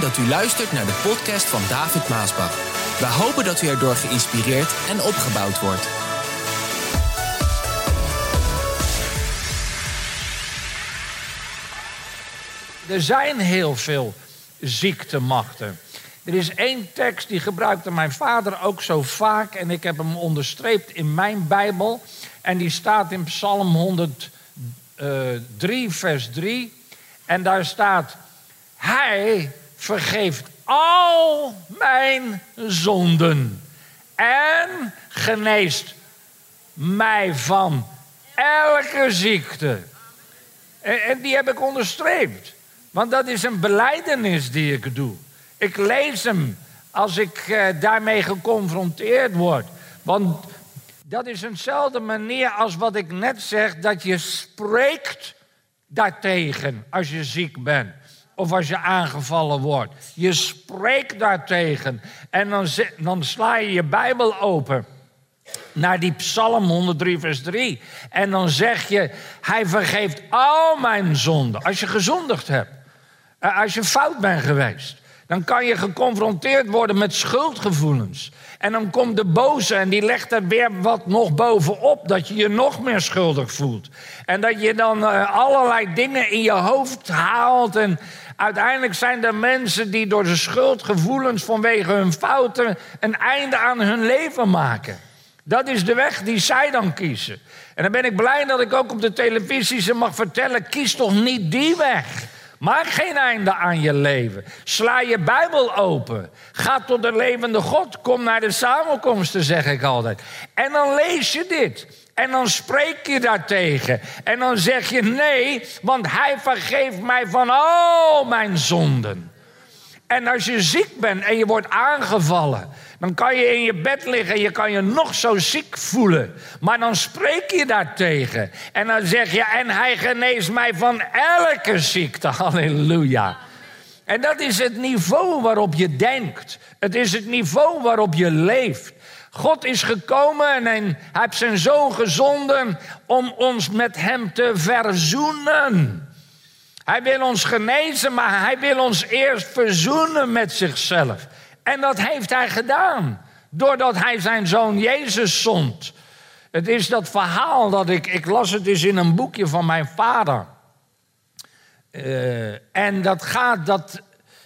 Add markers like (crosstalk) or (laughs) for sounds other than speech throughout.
Dat u luistert naar de podcast van David Maasbach. We hopen dat u erdoor geïnspireerd en opgebouwd wordt. Er zijn heel veel ziektemachten. Er is één tekst die gebruikte mijn vader ook zo vaak en ik heb hem onderstreept in mijn Bijbel. En die staat in Psalm 103, vers 3. En daar staat: Hij vergeeft al mijn zonden en geneest mij van elke ziekte. En, die heb ik onderstreept. Want dat is een beleidenis die ik doe. Ik lees hem als ik eh, daarmee geconfronteerd word. Want dat is eenzelfde manier als wat ik net zeg, dat je spreekt daartegen als je ziek bent. Of als je aangevallen wordt. Je spreekt daartegen. En dan, dan sla je je Bijbel open naar die Psalm 103, vers 3. En dan zeg je: Hij vergeeft al mijn zonden. Als je gezondigd hebt, eh, als je fout bent geweest, dan kan je geconfronteerd worden met schuldgevoelens. En dan komt de boze en die legt er weer wat nog bovenop, dat je je nog meer schuldig voelt. En dat je dan uh, allerlei dingen in je hoofd haalt. En uiteindelijk zijn er mensen die door de schuldgevoelens vanwege hun fouten een einde aan hun leven maken. Dat is de weg die zij dan kiezen. En dan ben ik blij dat ik ook op de televisie ze mag vertellen: kies toch niet die weg. Maak geen einde aan je leven. Sla je Bijbel open. Ga tot de levende God. Kom naar de samenkomsten, zeg ik altijd. En dan lees je dit. En dan spreek je daartegen. En dan zeg je nee, want Hij vergeeft mij van al mijn zonden. En als je ziek bent en je wordt aangevallen, dan kan je in je bed liggen en je kan je nog zo ziek voelen. Maar dan spreek je daartegen. En dan zeg je, en hij geneest mij van elke ziekte. (laughs) Halleluja. En dat is het niveau waarop je denkt. Het is het niveau waarop je leeft. God is gekomen en hij heeft zijn zoon gezonden om ons met hem te verzoenen. Hij wil ons genezen, maar hij wil ons eerst verzoenen met zichzelf. En dat heeft hij gedaan, doordat hij zijn zoon Jezus zond. Het is dat verhaal dat ik, ik las het eens in een boekje van mijn vader. Uh, en dat gaat, dat,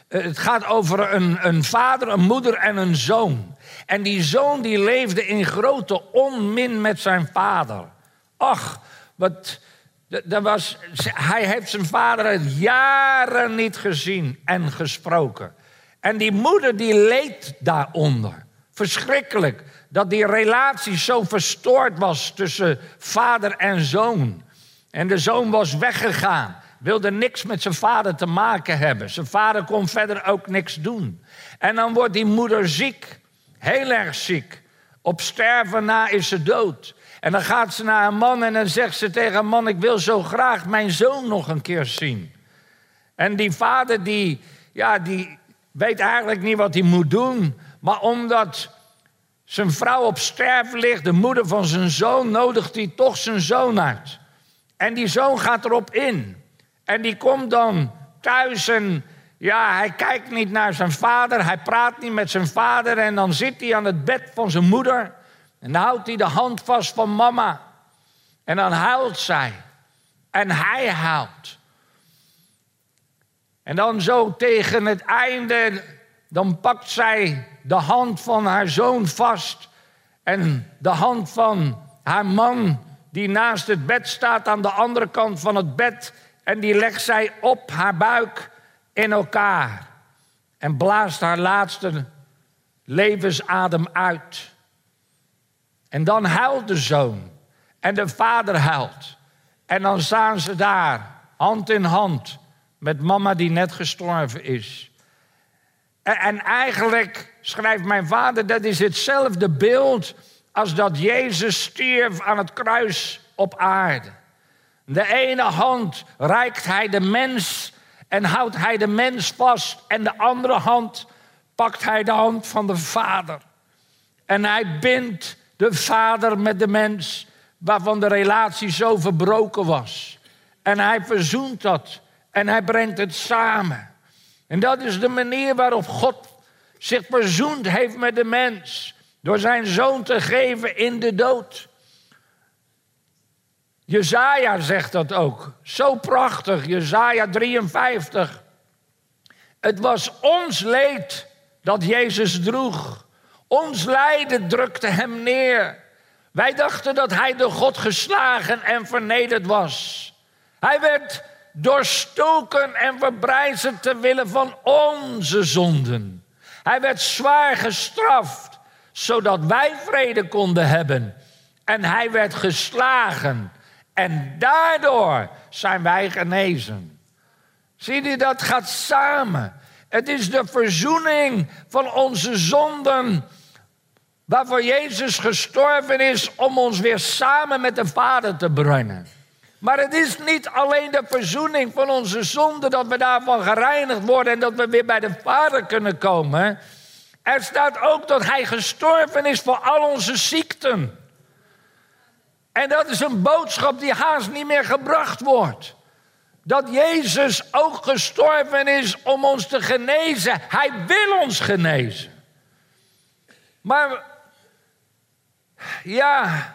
uh, het gaat over een, een vader, een moeder en een zoon. En die zoon die leefde in grote onmin met zijn vader. Ach, wat, dat was, hij heeft zijn vader jaren niet gezien en gesproken. En die moeder die leed daaronder. Verschrikkelijk dat die relatie zo verstoord was tussen vader en zoon. En de zoon was weggegaan, wilde niks met zijn vader te maken hebben. Zijn vader kon verder ook niks doen. En dan wordt die moeder ziek, heel erg ziek. Op sterven na is ze dood. En dan gaat ze naar een man en dan zegt ze tegen een man: Ik wil zo graag mijn zoon nog een keer zien. En die vader die, ja, die, weet eigenlijk niet wat hij moet doen. Maar omdat zijn vrouw op sterven ligt, de moeder van zijn zoon, nodigt hij toch zijn zoon uit. En die zoon gaat erop in. En die komt dan thuis en ja, hij kijkt niet naar zijn vader, hij praat niet met zijn vader en dan zit hij aan het bed van zijn moeder en dan houdt hij de hand vast van mama. En dan huilt zij. En hij huilt. En dan zo tegen het einde, dan pakt zij de hand van haar zoon vast en de hand van haar man die naast het bed staat aan de andere kant van het bed en die legt zij op haar buik in elkaar en blaast haar laatste levensadem uit. En dan huilt de zoon en de vader huilt. En dan staan ze daar, hand in hand met mama die net gestorven is. En, eigenlijk schrijft mijn vader, dat is hetzelfde beeld als dat Jezus stierf aan het kruis op aarde. De ene hand reikt hij de mens en houdt hij de mens vast. En de andere hand pakt hij de hand van de vader. En hij bindt de vader met de mens waarvan de relatie zo verbroken was. En hij verzoent dat en hij brengt het samen. En dat is de manier waarop God zich verzoend heeft met de mens. Door zijn zoon te geven in de dood. Jezaja zegt dat ook. Zo prachtig, Jezaja 53. Het was ons leed dat Jezus droeg. Ons lijden drukte hem neer. Wij dachten dat hij door God geslagen en vernederd was. Hij werd doorstoken en verbrijzeld ter wille van onze zonden. Hij werd zwaar gestraft, zodat wij vrede konden hebben. En hij werd geslagen. En daardoor zijn wij genezen. Zie je, dat gaat samen. Het is de verzoening van onze zonden. Waarvoor Jezus gestorven is om ons weer samen met de Vader te brengen. Maar het is niet alleen de verzoening van onze zonde dat we daarvan gereinigd worden en dat we weer bij de Vader kunnen komen. Er staat ook dat Hij gestorven is voor al onze ziekten. En dat is een boodschap die haast niet meer gebracht wordt. Dat Jezus ook gestorven is om ons te genezen. Hij wil ons genezen. Maar ja,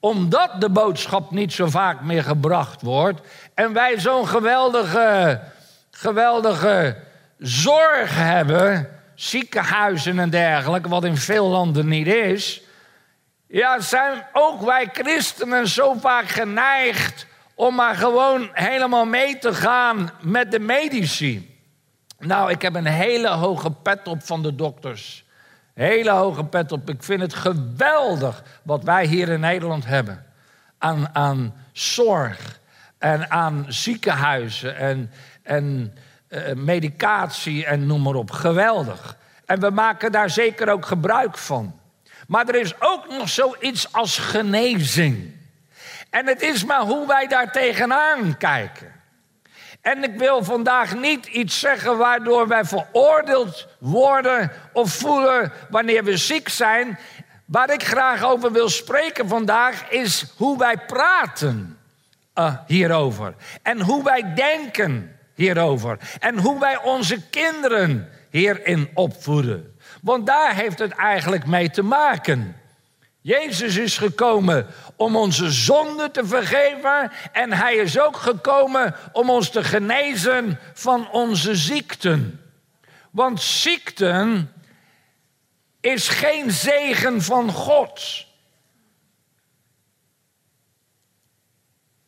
omdat de boodschap niet zo vaak meer gebracht wordt en wij zo'n geweldige, geweldige zorg hebben, ziekenhuizen en dergelijke, wat in veel landen niet is, ja, zijn ook wij christenen zo vaak geneigd om maar gewoon helemaal mee te gaan met de medici. Nou, ik heb een hele hoge pet op van de dokters. Hele hoge pet op. Ik vind het geweldig wat wij hier in Nederland hebben. Aan, aan zorg en aan ziekenhuizen en, en uh, medicatie en noem maar op. Geweldig. En we maken daar zeker ook gebruik van. Maar er is ook nog zoiets als genezing. En het is maar hoe wij daar tegenaan kijken. En ik wil vandaag niet iets zeggen waardoor wij veroordeeld worden of voelen wanneer we ziek zijn. Waar ik graag over wil spreken vandaag is hoe wij praten uh, hierover. En hoe wij denken hierover. En hoe wij onze kinderen hierin opvoeden. Want daar heeft het eigenlijk mee te maken. Jezus is gekomen om onze zonde te vergeven en hij is ook gekomen om ons te genezen van onze ziekten. Want ziekten is geen zegen van God.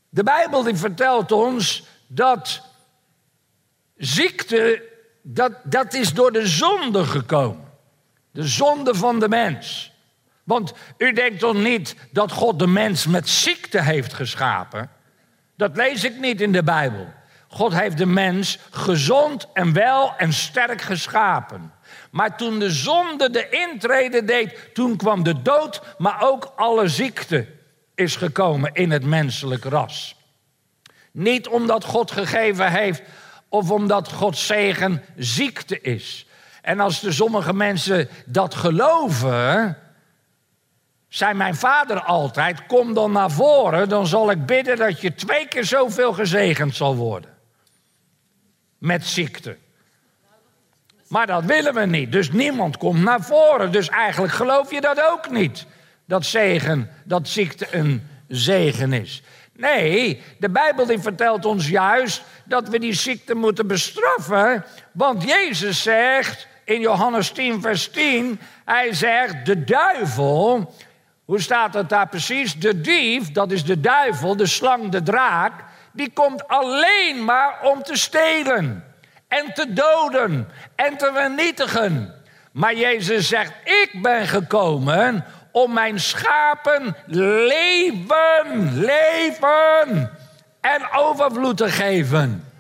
De Bijbel die vertelt ons dat ziekte, dat, dat is door de zonde gekomen. De zonde van de mens. Want u denkt toch niet dat God de mens met ziekte heeft geschapen? Dat lees ik niet in de Bijbel. God heeft de mens gezond en wel en sterk geschapen. Maar toen de zonde de intrede deed, toen kwam de dood, maar ook alle ziekte is gekomen in het menselijk ras. Niet omdat God gegeven heeft of omdat Gods zegen ziekte is. En als de sommige mensen dat geloven, zei mijn vader altijd: Kom dan naar voren, dan zal ik bidden dat je twee keer zoveel gezegend zal worden. Met ziekte. Maar dat willen we niet, dus niemand komt naar voren. Dus eigenlijk geloof je dat ook niet. Dat zegen, dat ziekte een zegen is. Nee, de Bijbel die vertelt ons juist dat we die ziekte moeten bestraffen. Want Jezus zegt in Johannes 10, vers 10, hij zegt, de duivel hoe staat het daar precies? De dief, dat is de duivel, de slang, de draak, die komt alleen maar om te stelen en te doden en te vernietigen. Maar Jezus zegt: Ik ben gekomen om mijn schapen leven, leven en overvloed te geven.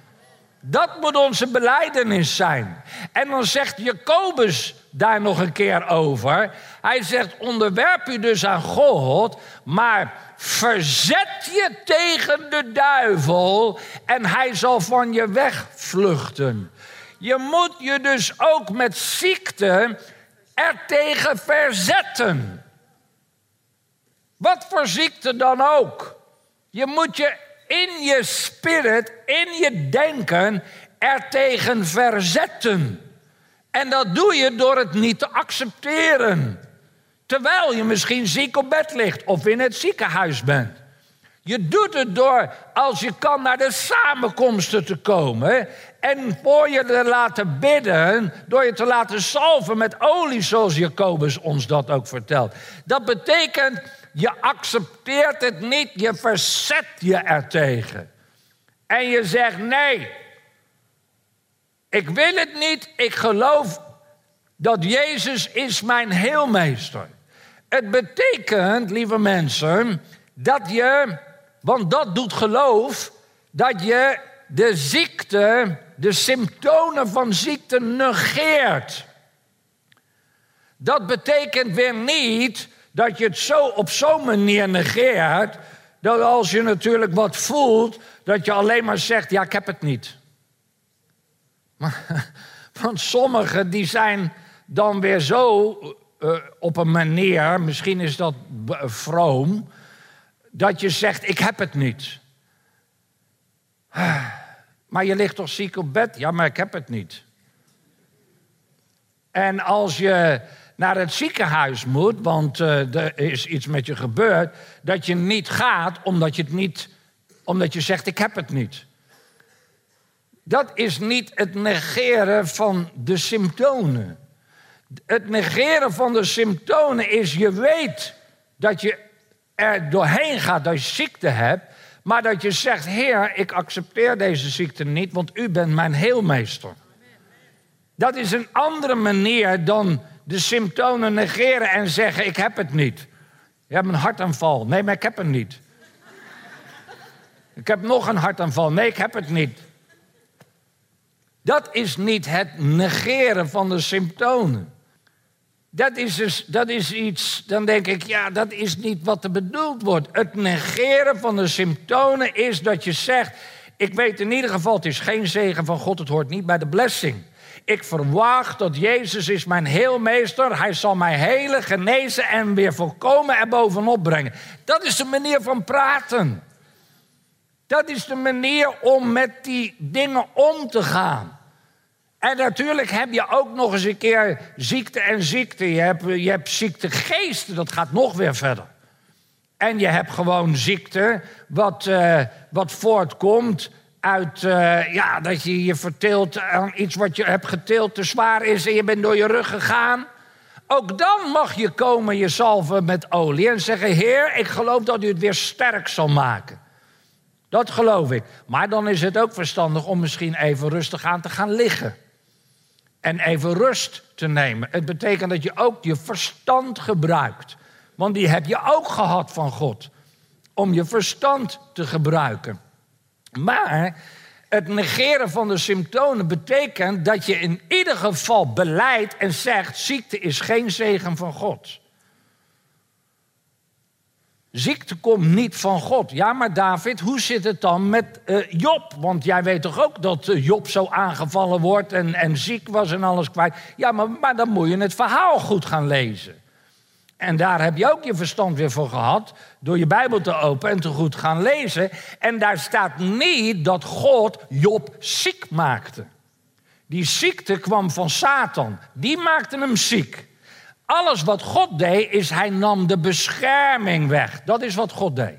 Dat moet onze beleidenis zijn. En dan zegt Jacobus daar nog een keer over. Hij zegt: onderwerp u dus aan God, maar verzet je tegen de duivel en hij zal van je wegvluchten. Je moet je dus ook met ziekte ertegen verzetten. Wat voor ziekte dan ook. Je moet je in je spirit, in je denken, ertegen verzetten. En dat doe je door het niet te accepteren. Terwijl je misschien ziek op bed ligt of in het ziekenhuis bent. Je doet het door, als je kan, naar de samenkomsten te komen. En voor je te laten bidden, door je te laten salven met olie, zoals Jacobus ons dat ook vertelt. Dat betekent, je accepteert het niet, je verzet je ertegen. En je zegt, nee, ik wil het niet, ik geloof dat Jezus is mijn heelmeester. Het betekent, lieve mensen, dat je, want dat doet geloof, dat je de ziekte, de symptomen van ziekte negeert. Dat betekent weer niet dat je het zo op zo'n manier negeert, dat als je natuurlijk wat voelt, dat je alleen maar zegt, ja, ik heb het niet. (laughs) want sommigen die zijn dan weer zo uh, op een manier, misschien is dat vroom, dat je zegt: Ik heb het niet. Maar je ligt toch ziek op bed? Ja, maar ik heb het niet. En als je naar het ziekenhuis moet, want uh, er is iets met je gebeurd, dat je niet gaat omdat je het niet, omdat je zegt: Ik heb het niet. Dat is niet het negeren van de symptomen. Het negeren van de symptomen is je weet dat je er doorheen gaat dat je ziekte hebt, maar dat je zegt: Heer, ik accepteer deze ziekte niet, want u bent mijn heelmeester. Dat is een andere manier dan de symptomen negeren en zeggen: Ik heb het niet. Je hebt een hartaanval. Nee, maar ik heb het niet. Ik heb nog een hartaanval. Nee, ik heb het niet. Dat is niet het negeren van de symptomen. Dat is, dus, dat is iets, dan denk ik, ja, dat is niet wat er bedoeld wordt. Het negeren van de symptomen is dat je zegt, ik weet in ieder geval, het is geen zegen van God, het hoort niet bij de blessing. Ik verwacht dat Jezus is mijn heelmeester. Hij zal mij helen, genezen en weer volkomen er bovenop brengen. Dat is de manier van praten. Dat is de manier om met die dingen om te gaan. En natuurlijk heb je ook nog eens een keer ziekte en ziekte. Je hebt, je hebt ziektegeesten, dat gaat nog weer verder. En je hebt gewoon ziekte, wat, uh, wat voortkomt uit uh, ja, dat je je verteelt aan iets wat je hebt geteeld te zwaar is en je bent door je rug gegaan. Ook dan mag je komen je salven met olie en zeggen: Heer, ik geloof dat u het weer sterk zal maken. Dat geloof ik. Maar dan is het ook verstandig om misschien even rustig aan te gaan liggen en even rust te nemen. Het betekent dat je ook je verstand gebruikt. Want die heb je ook gehad van God. Om je verstand te gebruiken. Maar het negeren van de symptomen betekent dat je in ieder geval beleidt en zegt: ziekte is geen zegen van God. Ziekte komt niet van God. Ja, maar David, hoe zit het dan met uh, Job? Want jij weet toch ook dat uh, Job zo aangevallen wordt en, en ziek was en alles kwijt. Ja, maar, maar dan moet je het verhaal goed gaan lezen. En daar heb je ook je verstand weer voor gehad. Door je Bijbel te openen en te goed gaan lezen. En daar staat niet dat God Job ziek maakte. Die ziekte kwam van Satan. Die maakte hem ziek. Alles wat God deed, is hij nam de bescherming weg. Dat is wat God deed.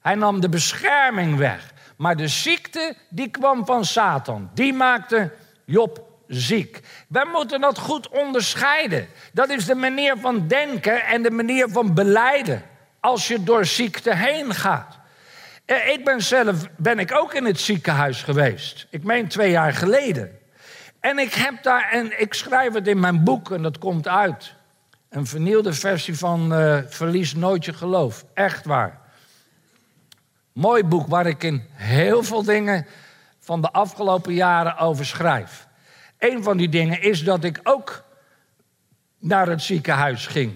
Hij nam de bescherming weg. Maar de ziekte, die kwam van Satan. Die maakte Job ziek. Wij moeten dat goed onderscheiden. Dat is de manier van denken en de manier van beleiden. Als je door ziekte heen gaat. Eh, ik ben zelf ben ik ook in het ziekenhuis geweest. Ik meen twee jaar geleden. En ik heb daar, en ik schrijf het in mijn boek en dat komt uit. Een vernielde versie van uh, Verlies nooit je geloof. Echt waar. Mooi boek waar ik in heel veel dingen van de afgelopen jaren over schrijf. Een van die dingen is dat ik ook naar het ziekenhuis ging.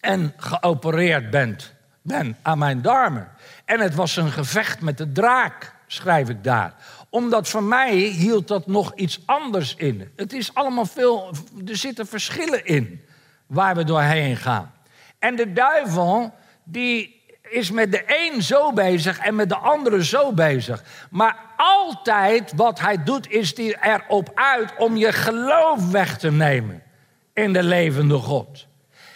En geopereerd ben, ben aan mijn darmen. En het was een gevecht met de draak, schrijf ik daar omdat voor mij hield dat nog iets anders in. Het is allemaal veel, er zitten verschillen in waar we doorheen gaan. En de duivel, die, is met de een zo bezig en met de andere zo bezig. Maar altijd wat hij doet, is hij erop uit om je geloof weg te nemen in de levende God.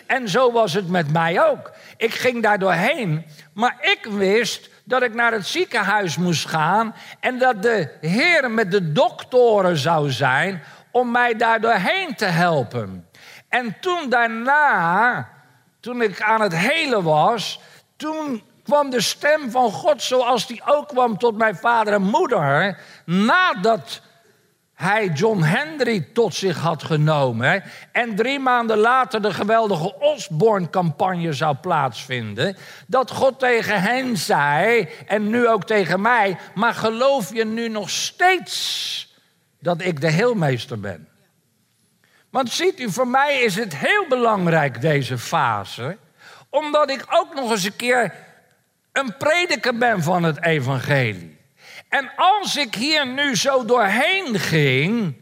En zo was het met mij ook. Ik ging daar doorheen, maar ik wist dat ik naar het ziekenhuis moest gaan en dat de Heer met de doktoren zou zijn om mij daar doorheen te helpen. En toen daarna, toen ik aan het helen was, toen kwam de stem van God zoals die ook kwam tot mijn vader en moeder, nadat hij John Henry tot zich had genomen en drie maanden later de geweldige Osborne-campagne zou plaatsvinden, dat God tegen hen zei en nu ook tegen mij, maar geloof je nu nog steeds dat ik de heelmeester ben? Want ziet u, voor mij is het heel belangrijk deze fase, omdat ik ook nog eens een keer een prediker ben van het evangelie. En als ik hier nu zo doorheen ging,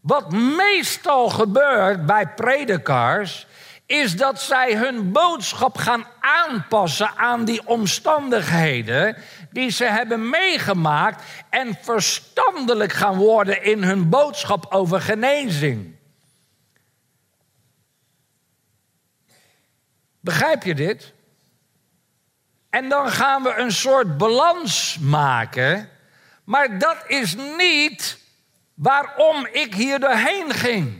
wat meestal gebeurt bij predikers, is dat zij hun boodschap gaan aanpassen aan die omstandigheden die ze hebben meegemaakt en verstandelijk gaan worden in hun boodschap over genezing. Begrijp je dit? En dan gaan we een soort balans maken. Maar dat is niet waarom ik hier doorheen ging.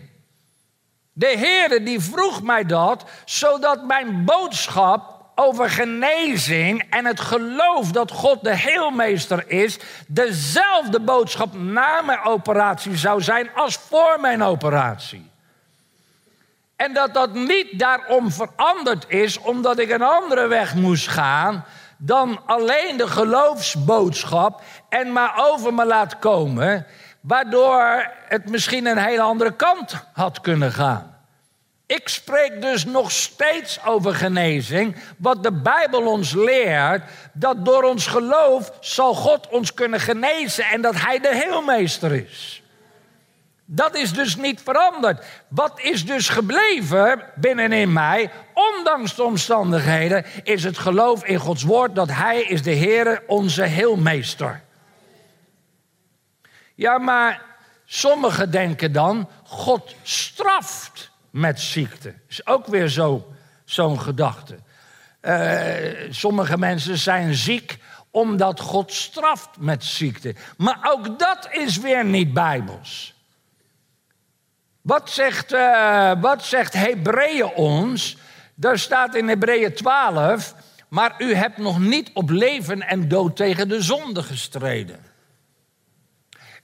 De Heere die vroeg mij dat, zodat mijn boodschap over genezing en het geloof dat God de heelmeester is, dezelfde boodschap na mijn operatie zou zijn als voor mijn operatie. En dat dat niet daarom veranderd is omdat ik een andere weg moest gaan dan alleen de geloofsboodschap en maar over me laat komen, waardoor het misschien een hele andere kant had kunnen gaan. Ik spreek dus nog steeds over genezing, wat de Bijbel ons leert, dat door ons geloof zal God ons kunnen genezen en dat Hij de heelmeester is. Dat is dus niet veranderd. Wat is dus gebleven binnenin mij, ondanks de omstandigheden, is het geloof in Gods woord dat Hij is de Heer, onze heelmeester. Ja, maar sommigen denken dan, God straft met ziekte. Is ook weer zo'n gedachte. Uh, sommige mensen zijn ziek omdat God straft met ziekte. Maar ook dat is weer niet bijbels. Wat zegt, uh, wat zegt Hebreeën ons? Daar staat in Hebreeën 12, maar u hebt nog niet op leven en dood tegen de zonde gestreden.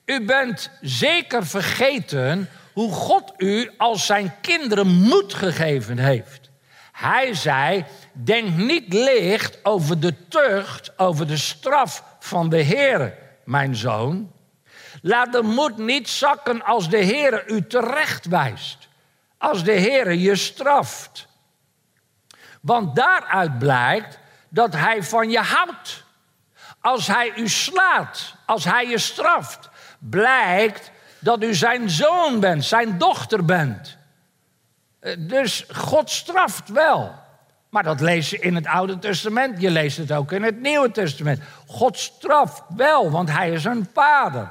U bent zeker vergeten hoe God u als zijn kinderen moed gegeven heeft. Hij zei: Denk niet licht over de tucht, over de straf van de Heer, mijn zoon. Laat de moed niet zakken als de Heer u terecht wijst. Als de Heer je straft. Want daaruit blijkt dat Hij van je houdt. Als Hij u slaat, als Hij je straft, blijkt dat u zijn zoon bent, zijn dochter bent. Eh, dus God straft wel. Maar dat lees je in het Oude Testament. Je leest het ook in het Nieuwe Testament. God straft wel, want hij is een vader.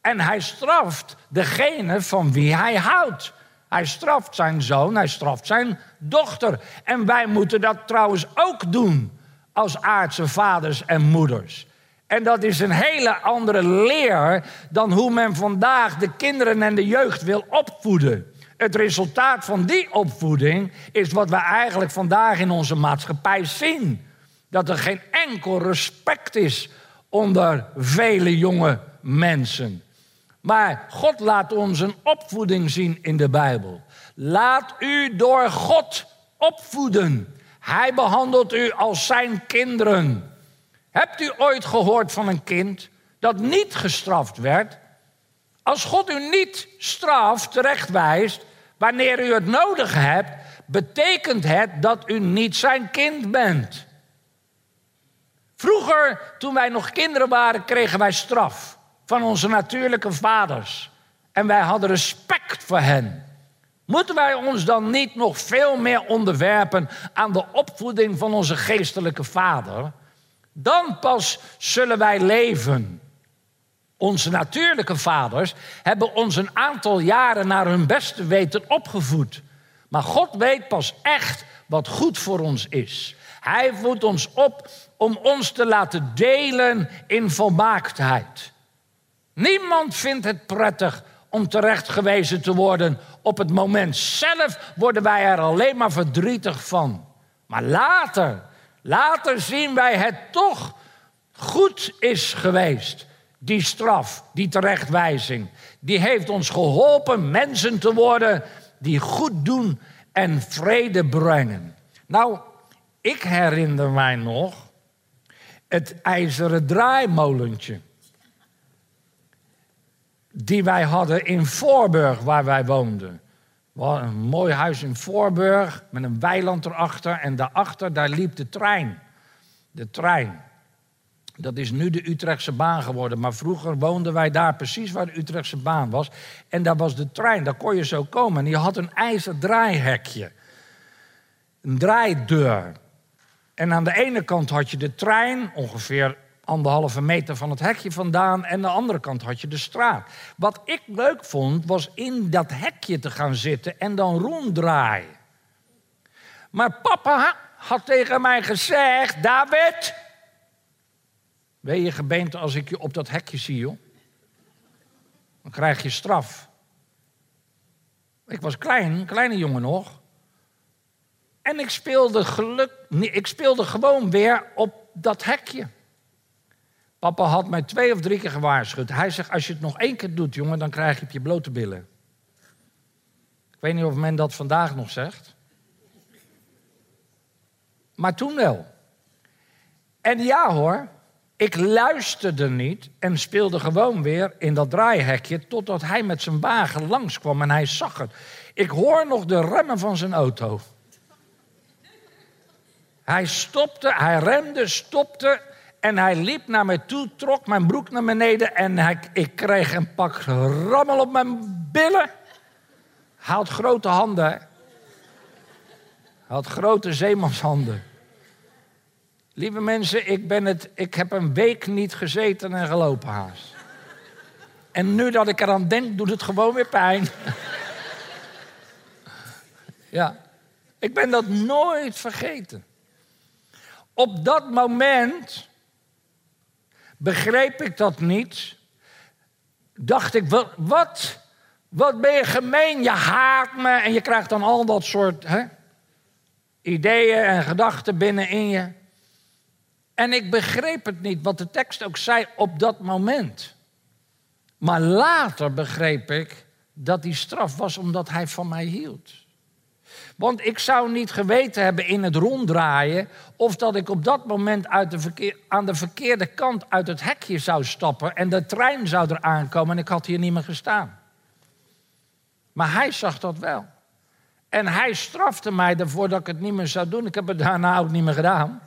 En hij straft degene van wie hij houdt. Hij straft zijn zoon, hij straft zijn dochter. En wij moeten dat trouwens ook doen als aardse vaders en moeders. En dat is een hele andere leer dan hoe men vandaag de kinderen en de jeugd wil opvoeden. Het resultaat van die opvoeding is wat we eigenlijk vandaag in onze maatschappij zien. Dat er geen enkel respect is onder vele jonge mensen. Maar God laat ons een opvoeding zien in de Bijbel. Laat u door God opvoeden. Hij behandelt u als zijn kinderen. Hebt u ooit gehoord van een kind dat niet gestraft werd? Als God u niet straft, terechtwijst, wanneer u het nodig hebt, betekent het dat u niet zijn kind bent. Vroeger, toen wij nog kinderen waren, kregen wij straf van onze natuurlijke vaders. En wij hadden respect voor hen. Moeten wij ons dan niet nog veel meer onderwerpen aan de opvoeding van onze geestelijke vader? Dan pas zullen wij leven. Onze natuurlijke vaders hebben ons een aantal jaren naar hun beste weten opgevoed. Maar God weet pas echt wat goed voor ons is. Hij voedt ons op om ons te laten delen in volmaaktheid. Niemand vindt het prettig om terechtgewezen te worden op het moment zelf worden wij er alleen maar verdrietig van. Maar later, later zien wij het toch goed is geweest. Die straf, die terechtwijzing, die heeft ons geholpen mensen te worden die goed doen en vrede brengen. Nou, ik herinner mij nog het ijzeren draaimolentje. Die wij hadden in Voorburg, waar wij woonden. Een mooi huis in Voorburg met een weiland erachter. En daarachter, daar liep de trein. De trein. Dat is nu de Utrechtse baan geworden. Maar vroeger woonden wij daar precies waar de Utrechtse baan was. En daar was de trein, daar kon je zo komen. En die had een ijzer draaihekje. Een draaideur. En aan de ene kant had je de trein, ongeveer anderhalve meter van het hekje vandaan. En de andere kant had je de straat. Wat ik leuk vond, was in dat hekje te gaan zitten en dan ronddraaien. Maar papa had tegen mij gezegd: David, ben je gebeend als ik je op dat hekje zie, joh? Dan krijg je straf. Ik was klein, kleine jongen nog. En ik speelde, geluk, ik speelde gewoon weer op dat hekje. Papa had mij twee of drie keer gewaarschuwd. Hij zegt, als je het nog één keer doet, jongen, dan krijg je op je blote billen. Ik weet niet of men dat vandaag nog zegt. Maar toen wel. En ja hoor, ik luisterde niet en speelde gewoon weer in dat draaihekje totdat hij met zijn wagen langskwam en hij zag het. Ik hoor nog de remmen van zijn auto. Hij stopte, hij remde, stopte en hij liep naar me toe, trok mijn broek naar beneden en ik kreeg een pak rammel op mijn billen. Had grote handen. Had grote zeemanshanden. Lieve mensen, ik, ben het, ik heb een week niet gezeten en gelopen haast. En nu dat ik eraan denk, doet het gewoon weer pijn. (laughs) ja, ik ben dat nooit vergeten. Op dat moment begreep ik dat niet. Dacht ik, wat, wat, ben je gemeen? Je haat me en je krijgt dan al dat soort hè, ideeën en gedachten binnenin je. En ik begreep het niet, wat de tekst ook zei op dat moment. Maar later begreep ik dat die straf was omdat hij van mij hield. Want ik zou niet geweten hebben in het ronddraaien of dat ik op dat moment uit verkeer, aan de verkeerde kant uit het hekje zou stappen en de trein zou er aankomen en ik had hier niet meer gestaan. Maar hij zag dat wel. En hij strafte mij ervoor dat ik het niet meer zou doen. Ik heb het daarna ook niet meer gedaan.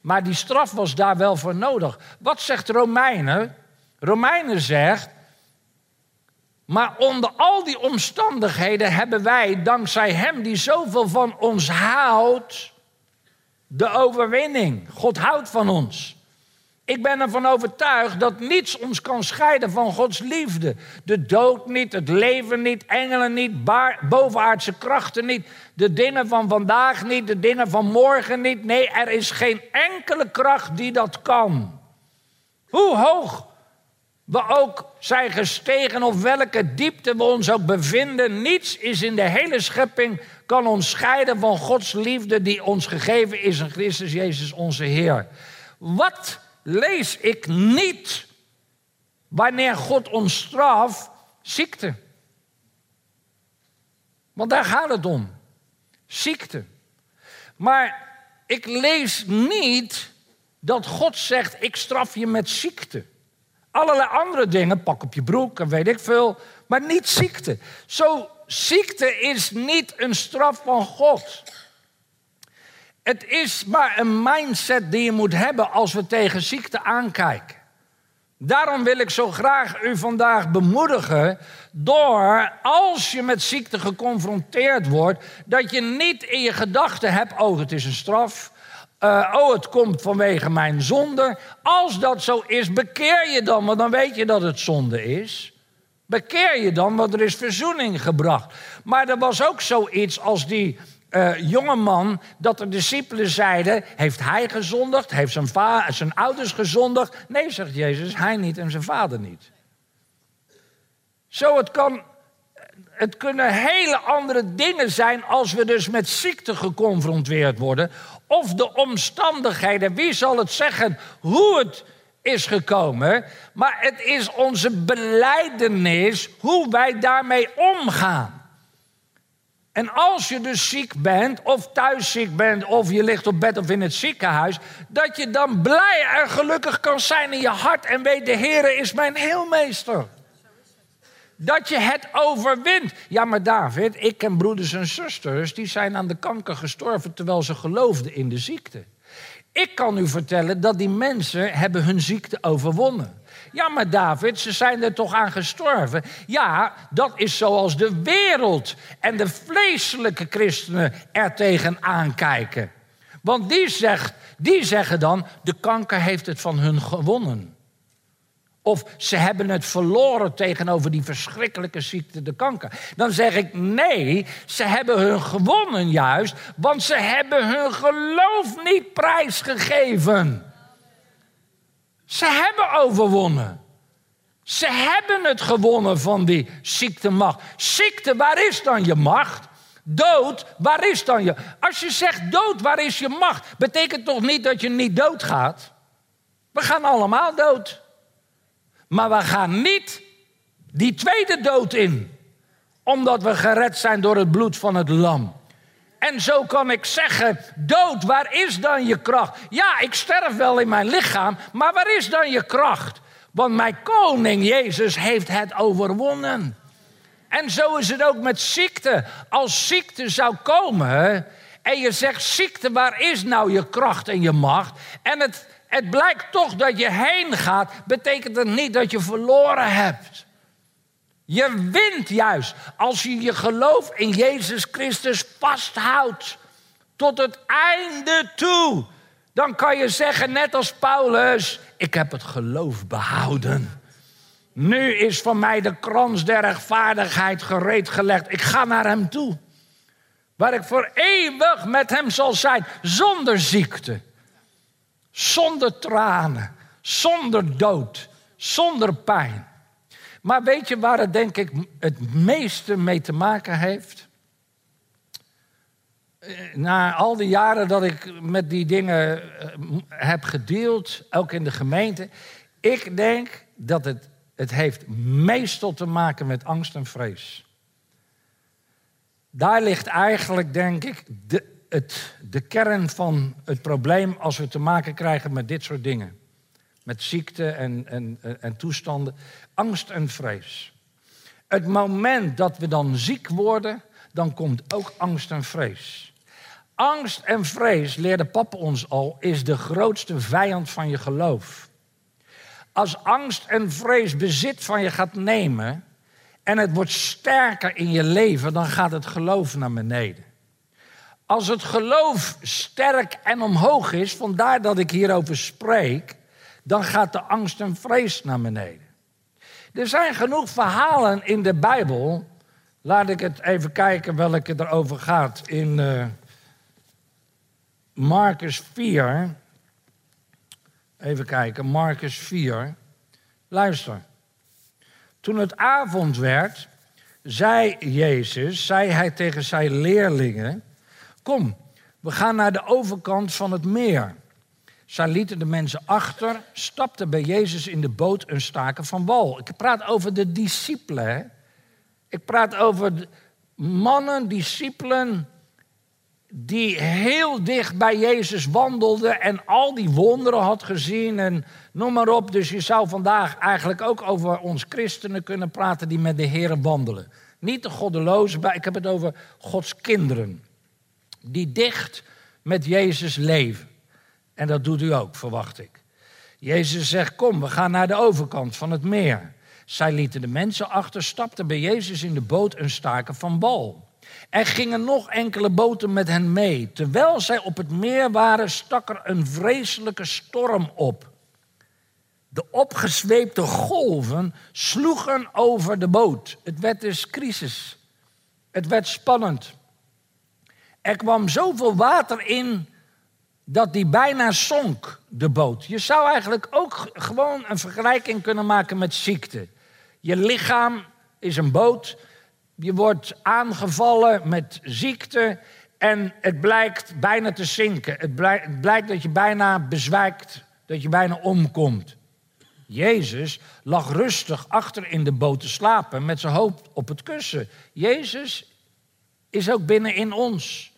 Maar die straf was daar wel voor nodig. Wat zegt Romeinen? Romeinen zegt. Maar onder al die omstandigheden hebben wij, dankzij Hem die zoveel van ons houdt, de overwinning. God houdt van ons. Ik ben ervan overtuigd dat niets ons kan scheiden van Gods liefde. De dood niet, het leven niet, engelen niet, bovenaardse krachten niet, de dingen van vandaag niet, de dingen van morgen niet. Nee, er is geen enkele kracht die dat kan. Hoe hoog we ook zijn gestegen, of welke diepte we ons ook bevinden, niets is in de hele schepping kan ons scheiden van Gods liefde die ons gegeven is in Christus Jezus onze Heer. Wat lees ik niet wanneer God ons straft? Ziekte. Want daar gaat het om. Ziekte. Maar ik lees niet dat God zegt: Ik straf je met ziekte. Allerlei andere dingen, pak op je broek en weet ik veel, maar niet ziekte. Zo, ziekte is niet een straf van God. Het is maar een mindset die je moet hebben als we tegen ziekte aankijken. Daarom wil ik zo graag u vandaag bemoedigen door, als je met ziekte geconfronteerd wordt, dat je niet in je gedachten hebt, oh het is een straf, uh, oh het komt vanwege mijn zonde. Als dat zo is, bekeer je dan, want dan weet je dat het zonde is. Bekeer je dan, want er is verzoening gebracht. Maar er was ook zoiets als die uh, jonge man, dat de discipelen zeiden: Heeft hij gezondigd? Heeft zijn, zijn ouders gezondigd? Nee, zegt Jezus, hij niet en zijn vader niet. Zo, het, kan, het kunnen hele andere dingen zijn als we dus met ziekte geconfronteerd worden. Of de omstandigheden. Wie zal het zeggen hoe het is gekomen? Maar het is onze beleidenis hoe wij daarmee omgaan. En als je dus ziek bent, of thuis ziek bent, of je ligt op bed of in het ziekenhuis, dat je dan blij en gelukkig kan zijn in je hart en weet, de Heer is mijn heelmeester. Dat je het overwint. Ja, maar David, ik ken broeders en zusters die zijn aan de kanker gestorven terwijl ze geloofden in de ziekte. Ik kan u vertellen dat die mensen hebben hun ziekte overwonnen. Ja, maar David, ze zijn er toch aan gestorven. Ja, dat is zoals de wereld en de vleeselijke christenen er tegen aankijken. Want die, zegt, die zeggen dan, de kanker heeft het van hun gewonnen. Of ze hebben het verloren tegenover die verschrikkelijke ziekte, de kanker. Dan zeg ik nee, ze hebben hun gewonnen juist, want ze hebben hun geloof niet prijsgegeven. Ze hebben overwonnen. Ze hebben het gewonnen van die ziektemacht. Ziekte, waar is dan je macht? Dood, waar is dan je? Als je zegt dood, waar is je macht? Betekent toch niet dat je niet doodgaat? We gaan allemaal dood. Maar we gaan niet die tweede dood in. Omdat we gered zijn door het bloed van het lam. En zo kan ik zeggen: dood, waar is dan je kracht? Ja, ik sterf wel in mijn lichaam, maar waar is dan je kracht? Want mijn koning Jezus heeft het overwonnen. En zo is het ook met ziekte. Als ziekte zou komen en je zegt: ziekte, waar is nou je kracht en je macht? En het, het blijkt toch dat je heen gaat, betekent het niet dat je verloren hebt. Je wint juist als je je geloof in Jezus Christus vasthoudt. Tot het einde toe. Dan kan je zeggen, net als Paulus: Ik heb het geloof behouden. Nu is van mij de krans der rechtvaardigheid gereed gelegd. Ik ga naar hem toe. Waar ik voor eeuwig met hem zal zijn. Zonder ziekte. Zonder tranen. Zonder dood. Zonder pijn. Maar weet je waar het denk ik het meeste mee te maken heeft? Eh, na al die jaren dat ik met die dingen eh, heb gedeeld, ook in de gemeente, ik denk dat het, het heeft meestal te maken met angst en vrees. Daar ligt eigenlijk, denk ik, de, het, de kern van het probleem als we te maken krijgen met dit soort dingen. Met ziekte en, en, en toestanden. Angst en vrees. Het moment dat we dan ziek worden, dan komt ook angst en vrees. Angst en vrees, leerde papa ons al, is de grootste vijand van je geloof. Als angst en vrees bezit van je gaat nemen en het wordt sterker in je leven, dan gaat het geloof naar beneden. Als het geloof sterk en omhoog is, vandaar dat ik hierover spreek, dan gaat de angst en vrees naar beneden. Er zijn genoeg verhalen in de Bijbel. Laat ik het even kijken welke erover gaat. In uh, Marcus 4. Even kijken, Marcus 4. Luister. Toen het avond werd, zei Jezus, zei hij tegen zijn leerlingen: Kom, we gaan naar de overkant van het meer. Zij lieten de mensen achter, stapten bij Jezus in de boot en staken van wal. Ik praat over de discipelen. Ik praat over mannen, discipelen, die heel dicht bij Jezus wandelden en al die wonderen had gezien en noem maar op. Dus je zou vandaag eigenlijk ook over ons christenen kunnen praten die met de Heer wandelen. Niet de goddelozen, ik heb het over Gods kinderen. Die dicht met Jezus leven. En dat doet u ook, verwacht ik. Jezus zegt, kom, we gaan naar de overkant van het meer. Zij lieten de mensen achter, stapten bij Jezus in de boot en staken van bal. Er gingen nog enkele boten met hen mee. Terwijl zij op het meer waren, stak er een vreselijke storm op. De opgezweepte golven sloegen over de boot. Het werd dus crisis. Het werd spannend. Er kwam zoveel water in dat die bijna zonk, de boot. Je zou eigenlijk ook gewoon een vergelijking kunnen maken met ziekte. Je lichaam is een boot. Je wordt aangevallen met ziekte en het blijkt bijna te zinken. Het blijkt, dat je bijna bezwijkt, dat je bijna omkomt. Jezus lag rustig achter in de boot te slapen met zijn hoofd op het kussen. Jezus is ook binnen in ons.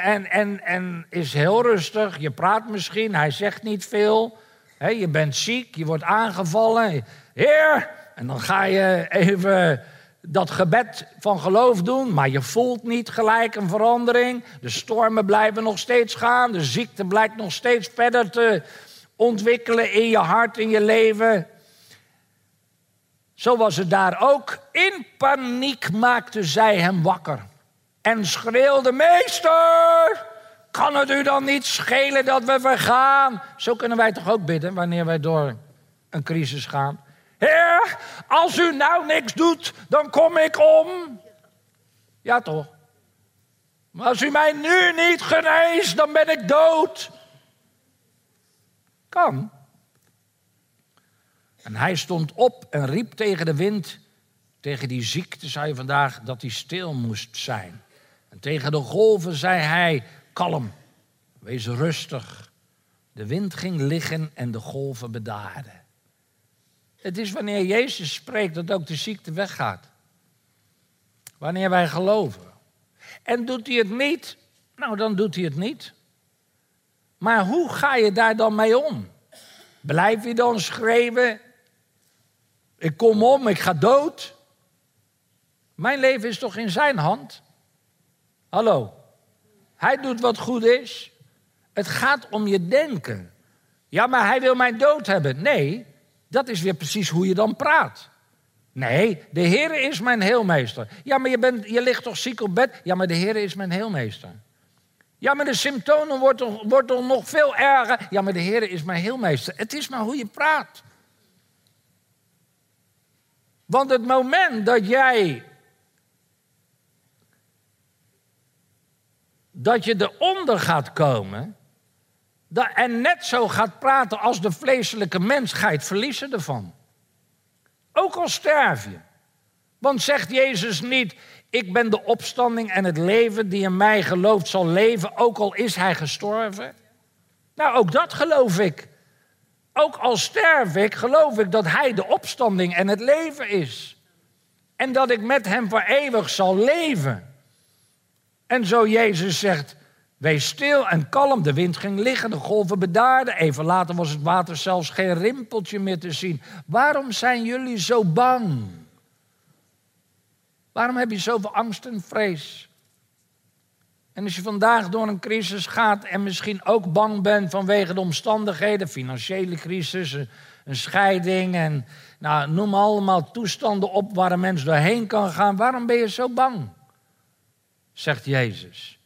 En, en, en is heel rustig. Je praat misschien, hij zegt niet veel. je bent ziek, je wordt aangevallen. Heer, en dan ga je even dat gebed van geloof doen, maar je voelt niet gelijk een verandering. De stormen blijven nog steeds gaan, de ziekte blijkt nog steeds verder te ontwikkelen in je hart, in je leven. Zo was het daar ook. In paniek maakte zij hem wakker en schreeuwde: Meester, kan het u dan niet schelen dat we vergaan? Zo kunnen wij toch ook bidden wanneer wij door een crisis gaan. Heer, als u nou niks doet, dan kom ik om. Ja toch? Maar als u mij nu niet geneest, dan ben ik dood. Kan. En hij stond op en riep tegen de wind, tegen die ziekte zei vandaag, dat hij stil moest zijn. En tegen de golven zei hij, kalm, wees rustig. De wind ging liggen en de golven bedaarden. Het is wanneer Jezus spreekt dat ook de ziekte weggaat. Wanneer wij geloven. En doet hij het niet, nou dan doet hij het niet. Maar hoe ga je daar dan mee om? Blijf je dan schreeuwen? Ik kom om, ik ga dood. Mijn leven is toch in zijn hand? Hallo. Hij doet wat goed is. Het gaat om je denken. Ja, maar hij wil mijn dood hebben. Nee, dat is weer precies hoe je dan praat. Nee, de Heer is mijn heelmeester. Ja, maar je, bent, je ligt toch ziek op bed? Ja, maar de Heer is mijn heelmeester. Ja, maar de symptomen worden, worden nog veel erger. Ja, maar de Heer is mijn heelmeester. Het is maar hoe je praat. Want het moment dat jij. Dat je eronder gaat komen en net zo gaat praten als de vleeselijke mens, verliezen ervan. Ook al sterf je. Want zegt Jezus niet, ik ben de opstanding en het leven die in mij gelooft zal leven, ook al is hij gestorven? Nou, ook dat geloof ik. Ook al sterf ik, geloof ik dat hij de opstanding en het leven is. En dat ik met hem voor eeuwig zal leven. En zo Jezus zegt, Wees stil en kalm. De wind ging liggen, de golven bedaarden. Even later was het water zelfs geen rimpeltje meer te zien. Waarom zijn jullie zo bang? Waarom heb je zoveel angst en vrees? En als je vandaag door een crisis gaat en misschien ook bang bent vanwege de omstandigheden, financiële crisis, een scheiding en nou, noem allemaal toestanden op waar een mens doorheen kan gaan, waarom ben je zo bang? Zegt Jezus.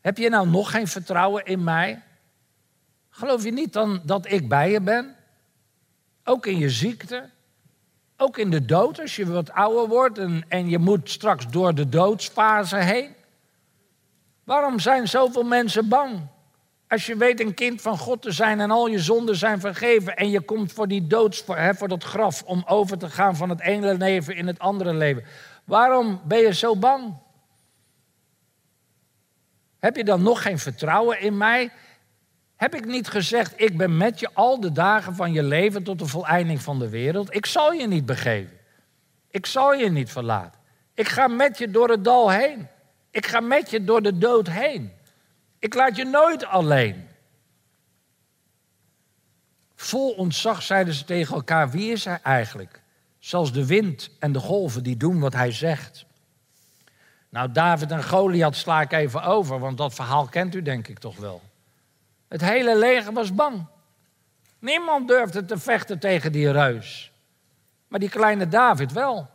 Heb je nou nog geen vertrouwen in mij? Geloof je niet dan dat ik bij je ben? Ook in je ziekte? Ook in de dood, als je wat ouder wordt en, en je moet straks door de doodsfase heen? Waarom zijn zoveel mensen bang? Als je weet een kind van God te zijn en al je zonden zijn vergeven en je komt voor die doods, voor, hè, voor dat graf, om over te gaan van het ene leven in het andere leven. Waarom ben je zo bang? Heb je dan nog geen vertrouwen in mij? Heb ik niet gezegd, ik ben met je al de dagen van je leven tot de voleinding van de wereld? Ik zal je niet begeven. Ik zal je niet verlaten. Ik ga met je door het dal heen. Ik ga met je door de dood heen. Ik laat je nooit alleen. Vol ontzag zeiden ze tegen elkaar: wie is hij eigenlijk? Zelfs de wind en de golven die doen wat hij zegt. Nou, David en Goliath sla ik even over, want dat verhaal kent u denk ik toch wel. Het hele leger was bang. Niemand durfde te vechten tegen die reus. Maar die kleine David wel.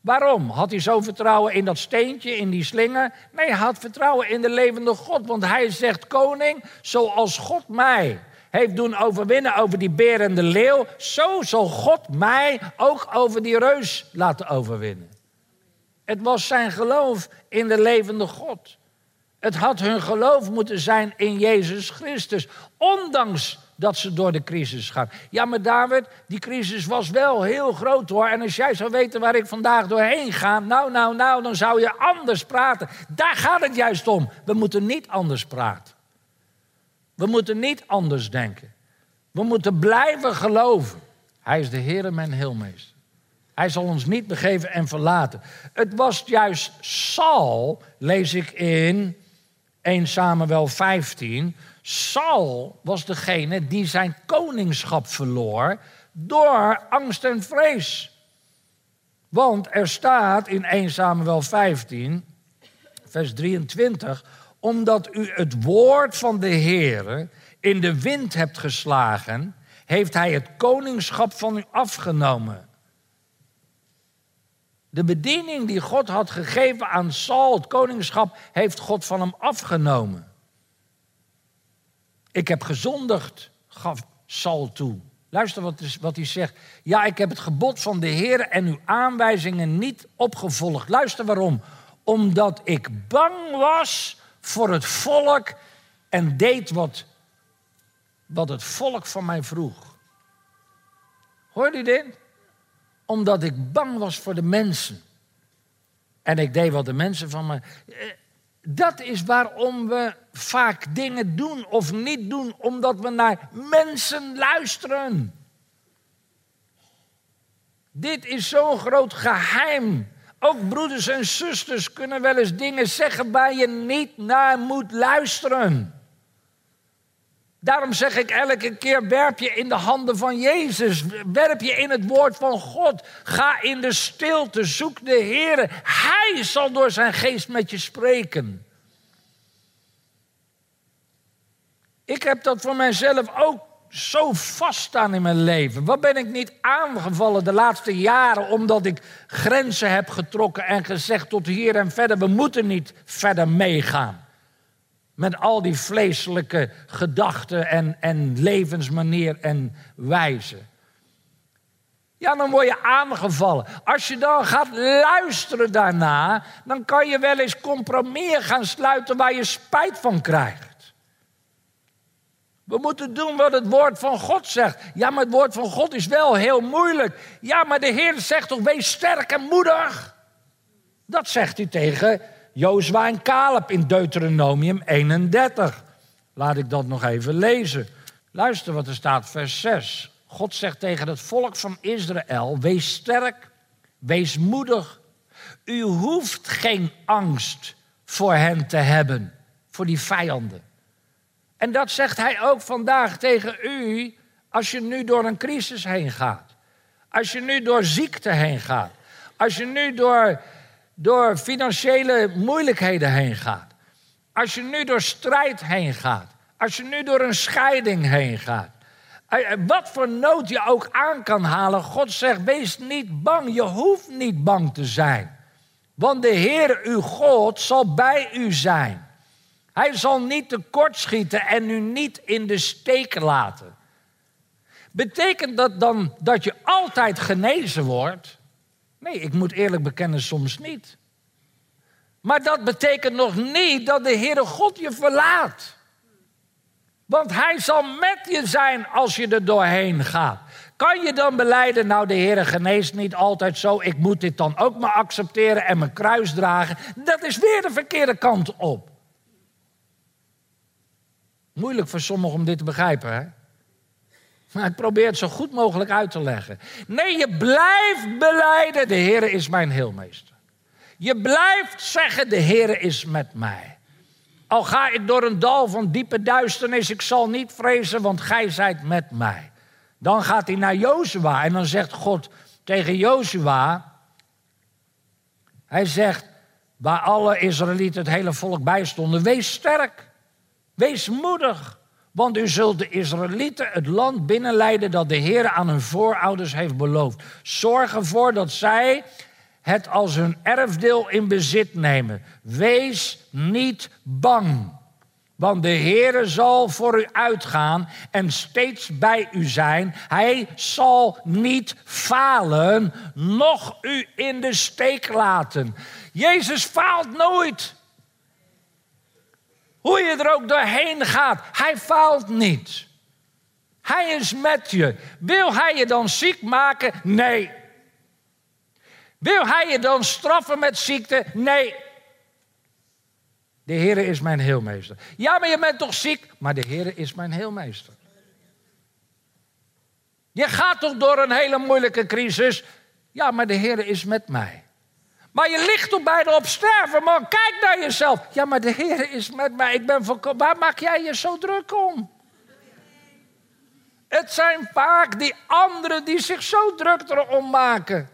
Waarom? Had hij zo vertrouwen in dat steentje, in die slinger? Nee, hij had vertrouwen in de levende God. Want hij zegt, koning, zoals God mij heeft doen overwinnen over die beer en de leeuw, zo zal God mij ook over die reus laten overwinnen. Het was zijn geloof in de levende God. Het had hun geloof moeten zijn in Jezus Christus, ondanks dat ze door de crisis gaan. Ja, maar David, die crisis was wel heel groot hoor. En als jij zou weten waar ik vandaag doorheen ga, nou, nou, nou, dan zou je anders praten. Daar gaat het juist om. We moeten niet anders praten. We moeten niet anders denken. We moeten blijven geloven. Hij is de Heer mijn heelmeester. Hij zal ons niet begeven en verlaten. Het was juist Saul, lees ik in 1 Samuel 15. Saul was degene die zijn koningschap verloor door angst en vrees. Want er staat in 1 Samuel 15, vers 23, omdat u het woord van de Heer in de wind hebt geslagen, heeft hij het koningschap van u afgenomen. De bediening die God had gegeven aan Saul, het koningschap, heeft God van hem afgenomen. Ik heb gezondigd, gaf Saul toe. Luister wat, hij zegt. Ja, ik heb het gebod van de Heer en uw aanwijzingen niet opgevolgd. Luister waarom. Omdat ik bang was voor het volk en deed wat, wat het volk van mij vroeg. Hoorde u dit? Omdat ik bang was voor de mensen. En ik deed wat de mensen van me. Eh, dat is waarom we vaak dingen doen of niet doen, omdat we naar mensen luisteren. Dit is zo'n groot geheim. Ook broeders en zusters kunnen wel eens dingen zeggen waar je niet naar moet luisteren. Daarom zeg ik elke keer: werp je in de handen van Jezus. Werp je in het woord van God. Ga in de stilte. Zoek de Heer. Hij zal door zijn geest met je spreken. Ik heb dat voor mijzelf ook zo vaststaan in mijn leven. Wat ben ik niet aangevallen de laatste jaren omdat ik grenzen heb getrokken en gezegd tot hier en verder. We moeten niet verder meegaan. Met al die vleeselijke gedachten en, en levensmanier en wijze. Ja, dan word je aangevallen. Als je dan gaat luisteren daarna, dan kan je wel eens compromis gaan sluiten waar je spijt van krijgt. We moeten doen wat het woord van God zegt. Ja, maar het woord van God is wel heel moeilijk. Ja, maar de Heer zegt toch, wees sterk en moedig. Dat zegt hij tegen Jozua en Caleb in Deuteronomium 31. Laat ik dat nog even lezen. Luister wat er staat, vers 6. God zegt tegen het volk van Israël: Wees sterk, wees moedig. U hoeft geen angst voor hen te hebben, voor die vijanden. En dat zegt hij ook vandaag tegen u als je nu door een crisis heen gaat. Als je nu door ziekte heen gaat. Als je nu door, door financiële moeilijkheden heen gaat. Als je nu door strijd heen gaat. Als je nu door een scheiding heen gaat. Eh, eh, wat voor nood je ook aan kan halen. God zegt, wees niet bang. Je hoeft niet bang te zijn. Want de Heer, uw God, zal bij u zijn. Hij zal niet tekortschieten en u niet in de steek laten. Betekent dat dan dat je altijd genezen wordt? Nee, ik moet eerlijk bekennen, soms niet. Maar dat betekent nog niet dat de Heere God je verlaat. Want Hij zal met je zijn als je er doorheen gaat. Kan je dan beleiden, nou de Heere geneest niet altijd zo, ik moet dit dan ook maar accepteren en mijn kruis dragen? Dat is weer de verkeerde kant op. Moeilijk voor sommigen om dit te begrijpen, hè? Maar ik probeer het zo goed mogelijk uit te leggen. Nee, je blijft beleiden, de Heer is mijn heelmeester. Je blijft zeggen, de Heer is met mij. Al ga ik door een dal van diepe duisternis, ik zal niet vrezen, want gij zijt met mij. Dan gaat hij naar Jozua en dan zegt God tegen Jozua, hij zegt, waar alle Israëlieten, het hele volk bij stonden, wees sterk. Wees moedig, Want u zult de Israëlieten het land binnenleiden dat de Heer aan hun voorouders heeft beloofd. Zorg ervoor dat zij het als hun erfdeel in bezit nemen. Wees niet bang. Want de Heere zal voor u uitgaan en steeds bij u zijn. Hij zal niet falen, noch u in de steek laten. Jezus faalt nooit. Hoe je er ook doorheen gaat, hij faalt niet. Hij is met je. Wil hij je dan ziek maken? Nee. Wil hij je dan straffen met ziekte? Nee. De Heere is mijn heelmeester. Ja, maar je bent toch ziek? Maar de Heere is mijn heelmeester. Je gaat toch door een hele moeilijke crisis? Ja, maar de Heere is met mij. Maar je ligt toch bijna op sterven, man. Kijk naar jezelf. Ja, maar de Heer is met mij. Ik ben Waar maak jij je zo druk om? Het zijn vaak die anderen die zich zo druk erom maken.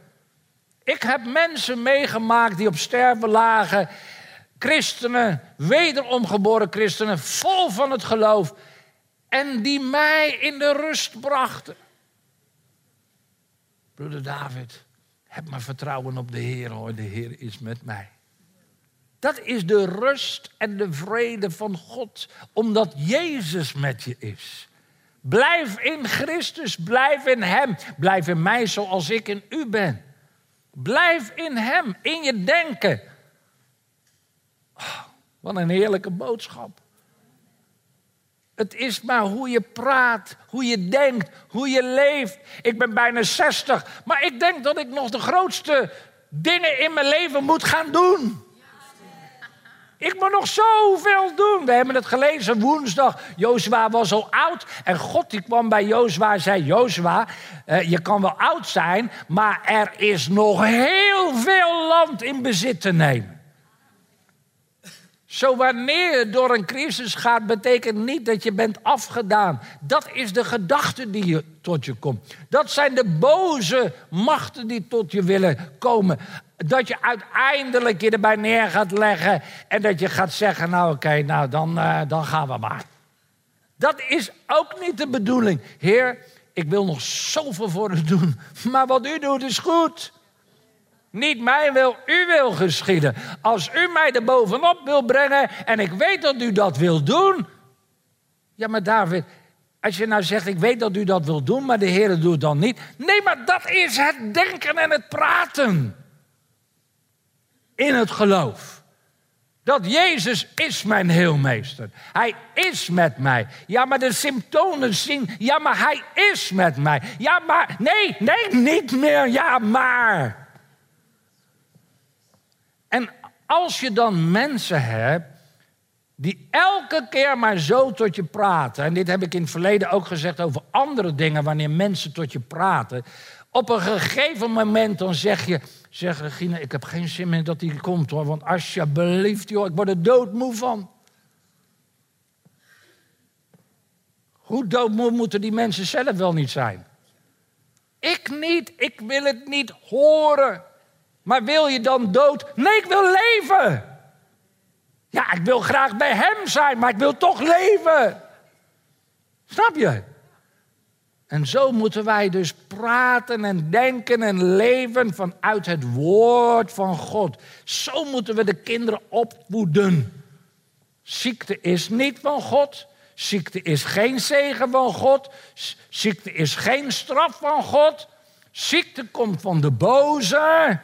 Ik heb mensen meegemaakt die op sterven lagen. Christenen, wederom geboren christenen, vol van het geloof. En die mij in de rust brachten. Broeder David, heb maar vertrouwen op de Heer hoor, de Heer is met mij. Dat is de rust en de vrede van God, omdat Jezus met je is. Blijf in Christus, blijf in Hem. Blijf in mij zoals ik in u ben. Blijf in Hem, in je denken. Oh, wat een heerlijke boodschap. Het is maar hoe je praat, hoe je denkt, hoe je leeft. Ik ben bijna 60, maar ik denk dat ik nog de grootste dingen in mijn leven moet gaan doen. Ik moet nog zoveel doen. We hebben het gelezen woensdag. Jozua was al oud. En God die kwam bij Jozua en zei: Jozua, uh, je kan wel oud zijn, maar er is nog heel veel land in bezit te nemen. Zo wanneer je door een crisis gaat, betekent niet dat je bent afgedaan. Dat is de gedachte die tot je komt. Dat zijn de boze machten die tot je willen komen. Dat je uiteindelijk je erbij neer gaat leggen en dat je gaat zeggen, nou oké, nou dan, uh, dan gaan we maar. Dat is ook niet de bedoeling. Heer, ik wil nog zoveel voor u doen, (laughs) maar wat u doet is goed. Niet mijn wil, uw wil geschieden. Als u mij er bovenop wil brengen en ik weet dat u dat wil doen. Ja, maar David, als je nou zegt, ik weet dat u dat wil doen, maar de Heer doet dan niet. Nee, maar dat is het denken en het praten. In het geloof. Dat Jezus is mijn heelmeester. Hij is met mij. Ja, maar de symptomen zien. Ja, maar hij is met mij. Ja, maar. Nee, nee, niet meer. Ja, maar. En als je dan mensen hebt die elke keer maar zo tot je praten, en dit heb ik in het verleden ook gezegd over andere dingen, wanneer mensen tot je praten, op een gegeven moment dan zeg je, zeg Regine, ik heb geen zin meer dat die komt hoor, want alsjeblieft joh, ik word er doodmoe van. Hoe doodmoe moeten die mensen zelf wel niet zijn? Ik niet, ik wil het niet horen. Maar wil je dan dood? Nee, ik wil leven. Ja, ik wil graag bij hem zijn, maar ik wil toch leven. Snap je? En zo moeten wij dus praten en denken en leven vanuit het woord van God. Zo moeten we de kinderen opvoeden. Ziekte is niet van God. Ziekte is geen zegen van God. Ziekte is geen straf van God. Ziekte komt van de boze.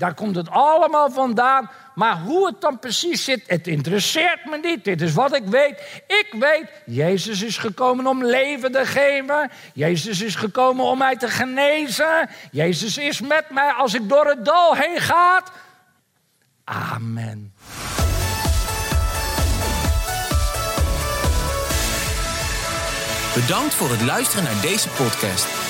Daar komt het allemaal vandaan. Maar hoe het dan precies zit, het interesseert me niet. Dit is wat ik weet. Ik weet, Jezus is gekomen om leven te geven. Jezus is gekomen om mij te genezen. Jezus is met mij als ik door het dal heen ga. Amen. Bedankt voor het luisteren naar deze podcast.